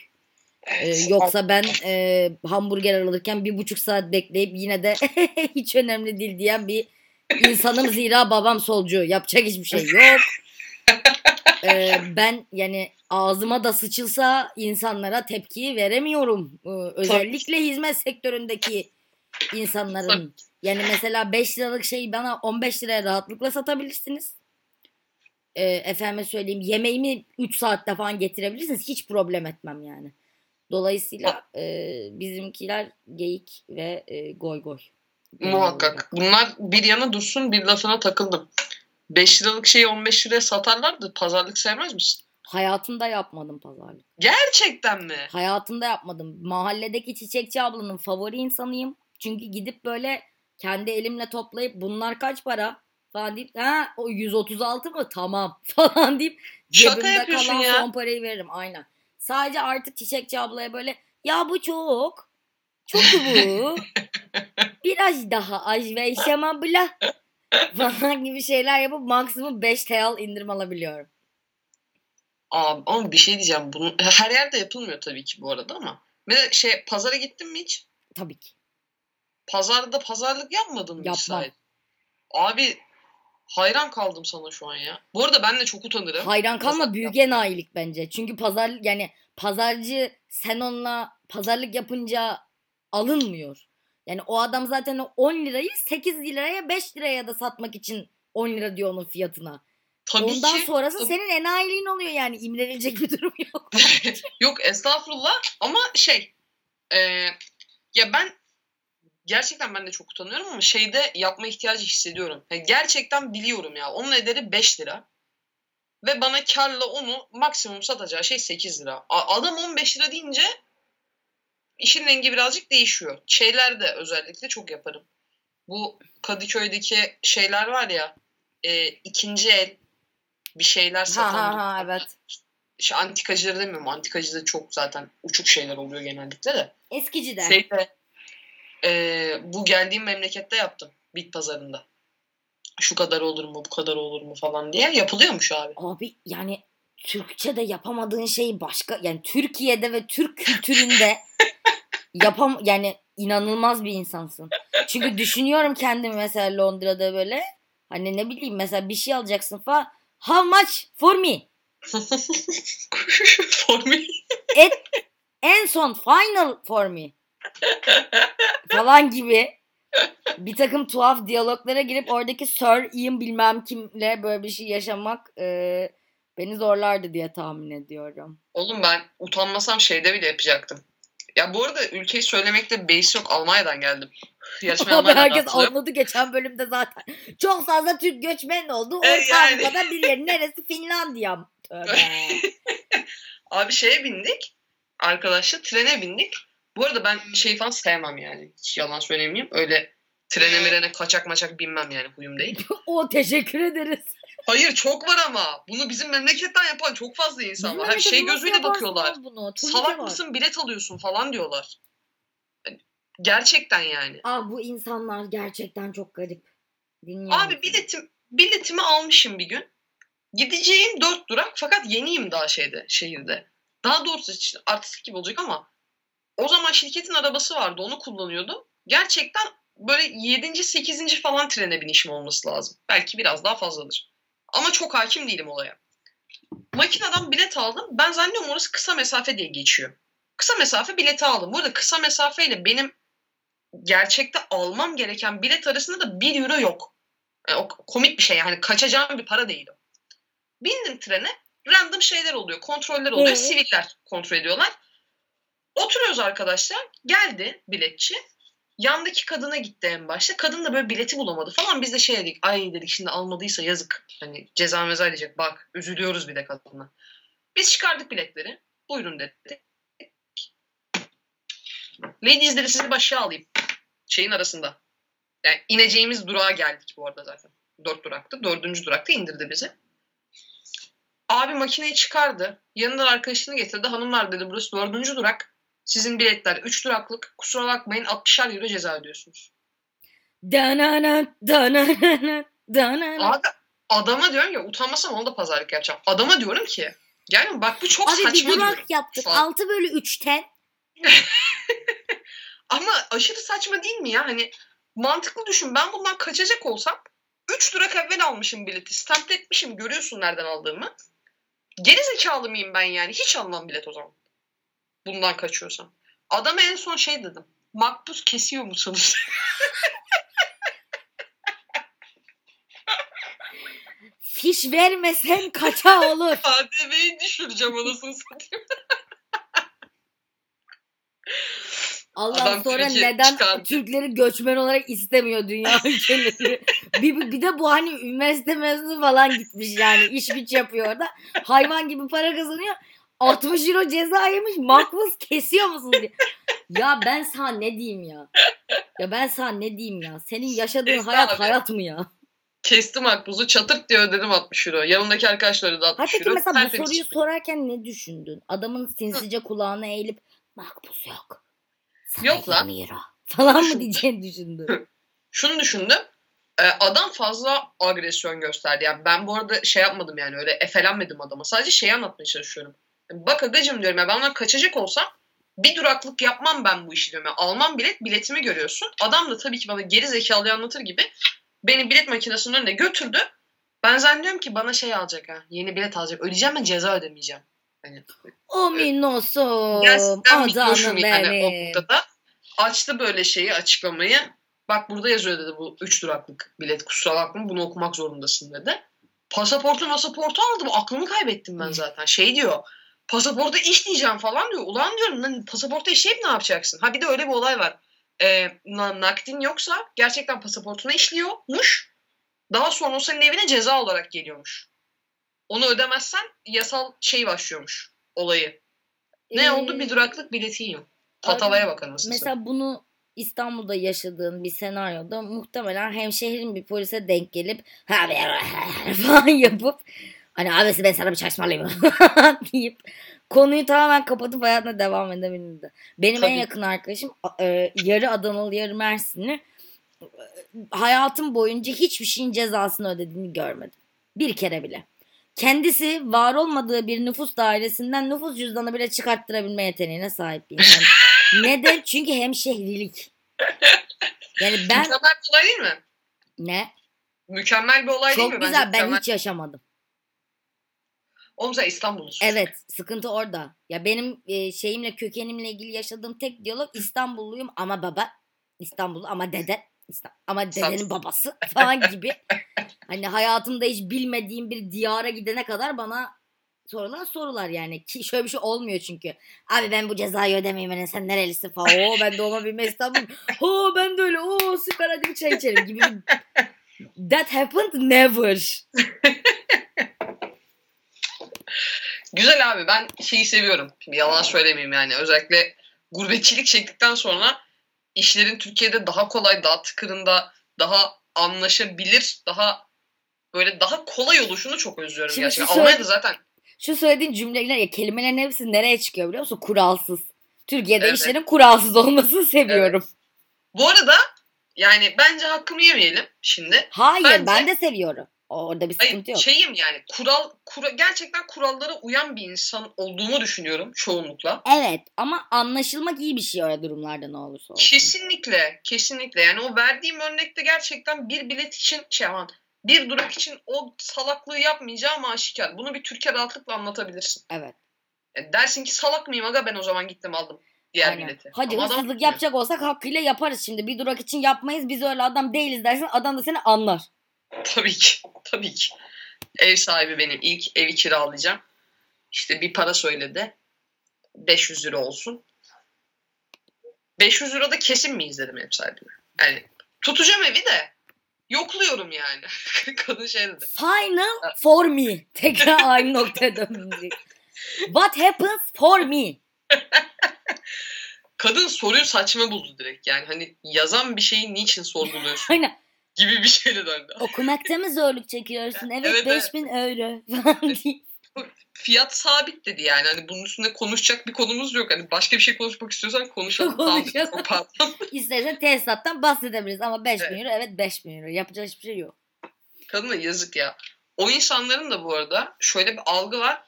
Ee, yoksa ben e, hamburger alırken bir buçuk saat bekleyip yine de (laughs) hiç önemli değil diyen bir insanım zira babam solcu. Yapacak hiçbir şey yok. Ee, ben yani ağzıma da sıçılsa insanlara tepki veremiyorum. Ee, özellikle hizmet sektöründeki insanların. Yani mesela 5 liralık şeyi bana 15 liraya rahatlıkla satabilirsiniz. Ee, efendime söyleyeyim yemeğimi 3 saatte falan getirebilirsiniz. Hiç problem etmem yani. Dolayısıyla e, bizimkiler geyik ve e, goy goy. Muhakkak. Bunlar bir yana dursun bir lafına takıldım. 5 liralık şeyi 15 liraya satarlardı. Pazarlık sevmez misin? Hayatımda yapmadım pazarlık. Gerçekten mi? Hayatımda yapmadım. Mahalledeki çiçekçi ablanın favori insanıyım. Çünkü gidip böyle kendi elimle toplayıp bunlar kaç para falan deyip ha o 136 mı tamam (laughs) falan deyip cebimde kalan ya. son parayı veririm aynen. Sadece artık çiçekçi ablaya böyle ya bu çok çok bu (laughs) biraz daha az versem abla (laughs) falan gibi şeyler yapıp maksimum 5 TL indirim alabiliyorum. Abi, ama bir şey diyeceğim. Bunu, her yerde yapılmıyor tabii ki bu arada ama. Mesela şey pazara gittin mi hiç? Tabii ki. Pazarda pazarlık yapmadın mı hiç Yapmam. sahip? Abi hayran kaldım sana şu an ya. Bu arada ben de çok utanırım. Hayran kalma yap- enayilik bence. Çünkü pazar yani pazarcı sen onunla pazarlık yapınca alınmıyor. Yani o adam zaten o 10 lirayı 8 liraya 5 liraya da satmak için 10 lira diyor onun fiyatına. Tabii Ondan ki. sonrası tabii- senin enayiliğin oluyor yani imrenilecek bir durum yok. (laughs) Yok estağfurullah ama şey e, ya ben gerçekten ben de çok utanıyorum ama şeyde yapma ihtiyacı hissediyorum. Yani gerçekten biliyorum ya. Onun ederi 5 lira. Ve bana karla onu maksimum satacağı şey 8 lira. Adam 15 lira deyince işin rengi birazcık değişiyor. Şeyler de özellikle çok yaparım. Bu Kadıköy'deki şeyler var ya e, ikinci el bir şeyler ha satan ha ha evet. şey, antikacıları demiyorum. Antikacıda çok zaten uçuk şeyler oluyor genellikle de. Eskici de. Şeyde eee, bu geldiğim memlekette yaptım. Bit pazarında. Şu kadar olur mu, bu kadar olur mu falan diye yapılıyormuş abi. Abi yani Türkçe'de yapamadığın şey başka yani Türkiye'de ve Türk kültüründe (laughs) yapam yani inanılmaz bir insansın. Çünkü düşünüyorum kendimi mesela Londra'da böyle hani ne bileyim mesela bir şey alacaksın falan how much for me (laughs) Formül. en son final for me falan gibi bir takım tuhaf diyaloglara girip oradaki Sir Ian bilmem kimle böyle bir şey yaşamak e, beni zorlardı diye tahmin ediyorum. Oğlum ben utanmasam şeyde bile yapacaktım. Ya bu arada ülkeyi söylemekte base yok. Almanya'dan geldim. (laughs) Yarışmaya Abi herkes katılıyorum. anladı geçen bölümde zaten. Çok fazla Türk göçmen oldu. E, Orta yani. Avrupa'da bir yer. (laughs) Neresi? Finlandiya. Abi şeye bindik. Arkadaşlar trene bindik. Bu arada ben şey falan sevmem yani. Hiç yalan söylemeyeyim. Öyle trene mirene kaçak maçak binmem yani huyum değil. (laughs) o teşekkür ederiz. Hayır çok var ama. Bunu bizim memleketten yapan çok fazla insan var. Hep şey gözüyle bakıyorlar. Bunu? Salak var. mısın bilet alıyorsun falan diyorlar. Gerçekten yani. Aa, bu insanlar gerçekten çok garip. Dinliyorum. Abi biletim, biletimi almışım bir gün. Gideceğim dört durak fakat yeniyim daha şeyde, şehirde. Daha doğrusu artistik gibi olacak ama o zaman şirketin arabası vardı onu kullanıyordum. Gerçekten böyle 7. 8. falan trene binişim olması lazım. Belki biraz daha fazladır. Ama çok hakim değilim olaya. Makineden bilet aldım. Ben zannediyorum orası kısa mesafe diye geçiyor. Kısa mesafe bileti aldım. Bu arada kısa mesafeyle benim gerçekte almam gereken bilet arasında da 1 euro yok. Yani o komik bir şey yani kaçacağım bir para değil o. Bindim trene. Random şeyler oluyor. Kontroller oluyor. Ee? Siviller kontrol ediyorlar. Oturuyoruz arkadaşlar. Geldi biletçi. Yandaki kadına gitti en başta. Kadın da böyle bileti bulamadı falan. Biz de şey dedik. Ay dedik şimdi almadıysa yazık. Hani ceza meza diyecek. Bak üzülüyoruz bir de kadına. Biz çıkardık biletleri. Buyurun dedi. Ladies dedi sizi başa alayım. Şeyin arasında. Yani ineceğimiz durağa geldik bu arada zaten. Dört duraktı. Dördüncü durakta indirdi bizi. Abi makineyi çıkardı. Yanından arkadaşını getirdi. Hanımlar dedi burası dördüncü durak. Sizin biletler üç duraklık. Kusura bakmayın 60'ar euro ceza ödüyorsunuz. Danana, danana, danana. Abi adama diyorum ya utanmasam onu da pazarlık yapacağım. Adama diyorum ki yani bak bu çok Abi bir saçma durak diyorum. yaptık. Şu an. 6 bölü 3'ten. (laughs) Ama aşırı saçma değil mi ya? Hani mantıklı düşün. Ben bundan kaçacak olsam 3 durak evvel almışım bileti. Stamp etmişim. Görüyorsun nereden aldığımı. Geri zekalı mıyım ben yani? Hiç almam bilet o zaman. Bundan kaçıyorsam. Adama en son şey dedim. Makbuz kesiyor musunuz? (laughs) Fiş vermesen kaça olur. (laughs) KDV'yi düşüreceğim anasını satayım. (laughs) Allah Adam sonra Türkiye neden çıkardı. Türkleri göçmen olarak istemiyor dünya ülkeleri. bir, bir de bu hani üniversite mezunu falan gitmiş yani iş güç yapıyor orada. Hayvan gibi para kazanıyor. 60 euro ceza yemiş makbuz kesiyor musun diye. Ya ben sana ne diyeyim ya? Ya ben sana ne diyeyim ya? Senin yaşadığın Esra hayat abi. hayat mı ya? Kestim makbuzu çatırt diyor dedim 60 euro. Yanındaki arkadaşları da 60 Hayır peki euro. mesela bu soruyu çıktı. sorarken ne düşündün? Adamın sinsice kulağına eğilip makbuz yok. Sana Yok lan. 20 euro falan mı diyeceğini düşündün? şunu düşündüm. Ee, adam fazla agresyon gösterdi. Yani ben bu arada şey yapmadım yani öyle efelenmedim adama. Sadece şeyi anlatmaya çalışıyorum. Bak agacım diyorum ya ben ondan kaçacak olsam bir duraklık yapmam ben bu işi diyorum. Yani almam bilet biletimi görüyorsun. Adam da tabii ki bana geri zekalı anlatır gibi beni bilet makinesinin önüne götürdü. Ben zannediyorum ki bana şey alacak ha. Yeni bilet alacak. Ödeyeceğim ben ceza ödemeyeceğim. Hani O minosum. Gerçekten bir Adamım boşum yani o noktada. Açtı böyle şeyi açıklamayı. Bak burada yazıyor dedi bu 3 duraklık bilet kusura bakma bunu okumak zorundasın dedi. Pasaportu pasaportu aldım aklımı kaybettim ben zaten. Şey diyor pasaporta işleyeceğim falan diyor. Ulan diyorum lan pasaporta işleyip ne yapacaksın? Ha bir de öyle bir olay var. Na- nakdin yoksa gerçekten pasaportuna işliyormuş. Daha sonra o senin evine ceza olarak geliyormuş. Onu ödemezsen yasal şey başlıyormuş olayı. Ne Ee, oldu? Bir duraklık bileti yiyorum. Tatavaya bakın nasıl. Mesela bunu İstanbul'da yaşadığın bir senaryoda muhtemelen hemşehrin bir polise denk gelip ha (laughs) falan yapıp hani abisi ben sana bir çalışmalıyım (laughs) deyip konuyu tamamen kapatıp hayatına devam edebilirdi. Benim en Tabii. yakın arkadaşım e, yarı Adanalı yarı Mersinli hayatım boyunca hiçbir şeyin cezasını ödediğini görmedim. Bir kere bile. Kendisi var olmadığı bir nüfus dairesinden nüfus cüzdanı bile çıkarttırabilme yeteneğine sahip bir insan. (laughs) Neden? Çünkü hemşehrilik. Yani ben Mükemmel bir olay değil mi? ne? Mükemmel bir olay değil Çok mi? Bence güzel. Ben mükemmel. hiç yaşamadım. Oğlum sen İstanbullusun. Evet, sıkıntı orada. Ya benim e, şeyimle kökenimle ilgili yaşadığım tek diyalog İstanbulluyum ama baba İstanbullu ama dede İsta- ama dedenin babası (laughs) falan gibi. hani hayatımda hiç bilmediğim bir diyara gidene kadar bana sorulan sorular yani. Ki şöyle bir şey olmuyor çünkü. Abi ben bu cezayı ödemeyeyim hani sen nerelisin falan. Oo ben doğma büyüme İstanbul. Oo ben de öyle. Oo süper hadi bir çay içelim gibi bir... That happened never. (laughs) Güzel abi ben şeyi seviyorum. Şimdi yalan söylemeyeyim yani. Özellikle gurbetçilik çektikten sonra işlerin Türkiye'de daha kolay, daha tıkırında, daha anlaşabilir, daha böyle daha kolay oluşunu çok özlüyorum Şimdi gerçekten. şu Almanya'da söyle- zaten Şu söylediğin cümleler ya kelimelerin hepsi nereye çıkıyor biliyor musun? Kuralsız. Türkiye'de Evet. işlerin kuralsız olmasını seviyorum. bu arada yani bence hakkımı yemeyelim şimdi. Hayır Bence- ben de seviyorum. Orada bir Hayır sıkıntı yok. şeyim yani kural, kura, gerçekten kurallara uyan bir insan olduğumu düşünüyorum çoğunlukla. Evet ama anlaşılmak iyi bir şey öyle durumlarda ne olursa olsun. Kesinlikle, kesinlikle. Yani o verdiğim örnekte gerçekten bir bilet için şey aman bir durak için o salaklığı yapmayacağım aşikar. Bunu bir Türkiye rahatlıkla anlatabilirsin. Evet. Yani dersin ki salak mıyım aga ben o zaman gittim aldım diğer aynen. bileti. Hadi Ama adam- hırsızlık yapacak olsak hakkıyla yaparız şimdi. Bir durak için yapmayız biz öyle adam değiliz dersin adam da seni anlar. Tabii ki, tabii ki. Ev sahibi benim. ilk evi kiralayacağım. İşte bir para söyledi. 500 lira olsun. 500 lira da kesin miyiz dedim ev sahibine. Yani tutacağım evi de yokluyorum yani. (laughs) Kadın şey dedi. Final for me. Tekrar aynı noktaya döndüm. What happens for me? (laughs) kadın soruyu saçma buldu direkt. Yani hani yazan bir şeyi niçin sorguluyorsun Aynen. Gibi bir şeyle döndü. Okumakta mı zorluk çekiyorsun? Evet, Evet, 5000 euro falan diye. Fiyat sabit dedi yani. Hani bunun üstünde konuşacak bir konumuz yok. Hani başka bir şey konuşmak istiyorsan konuşalım. Konuşalım. (laughs) İstersen tesisattan bahsedebiliriz ama 5000 Evet. euro evet 5000 euro. Yapacak hiçbir şey yok. Kadına yazık ya. O insanların da bu arada şöyle bir algı var.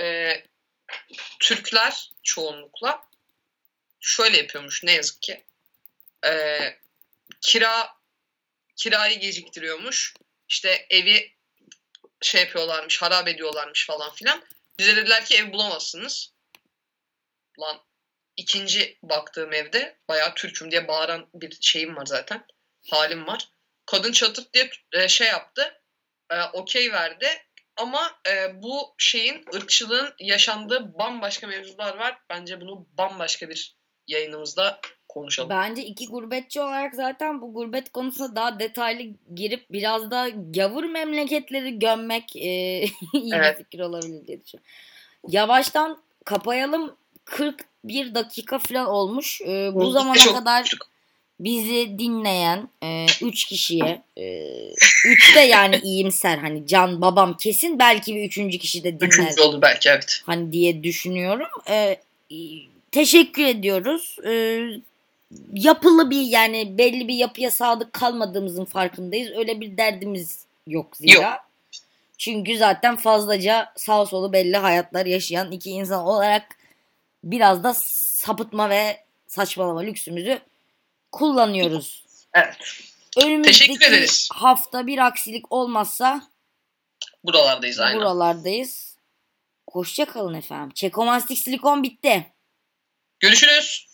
Ee, Türkler çoğunlukla şöyle yapıyormuş ne yazık ki. Ee, kira kirayı geciktiriyormuş. İşte evi şey yapıyorlarmış, harap ediyorlarmış falan filan. Bize dediler ki ev bulamazsınız. Lan ikinci baktığım evde bayağı Türk'üm diye bağıran bir şeyim var zaten. Halim var. Kadın çatırt diye e, şey yaptı. E, Okey verdi. Ama e, bu şeyin ırkçılığın yaşandığı bambaşka mevzular var. Bence bunu bambaşka bir yayınımızda konuşalım. Bence iki gurbetçi olarak zaten bu gurbet konusuna daha detaylı girip biraz da gavur memleketleri gömmek e, (laughs) iyi Evet. bir fikir olabilir diye düşünüyorum. Yavaştan kapayalım. 41 dakika falan olmuş. E, bu zamana çok kadar konuştuk. bizi dinleyen 3 kişiye 3 de yani iyimser hani can babam kesin belki bir üçüncü kişi de dinler Üçüncü oldu belki evet. hani diye düşünüyorum. Ee, teşekkür ediyoruz. Ee, yapılı bir yani belli bir yapıya sadık kalmadığımızın farkındayız. Öyle bir derdimiz yok zira. Yok. Çünkü zaten fazlaca sağ solu belli hayatlar yaşayan iki insan olarak biraz da sapıtma ve saçmalama lüksümüzü kullanıyoruz. Evet. Önümüzdeki Teşekkür ederiz. hafta bir aksilik olmazsa Buralardayız aynen. buralardayız. Hoşça kalın efendim. Çekomastik silikon bitti. Görüşürüz.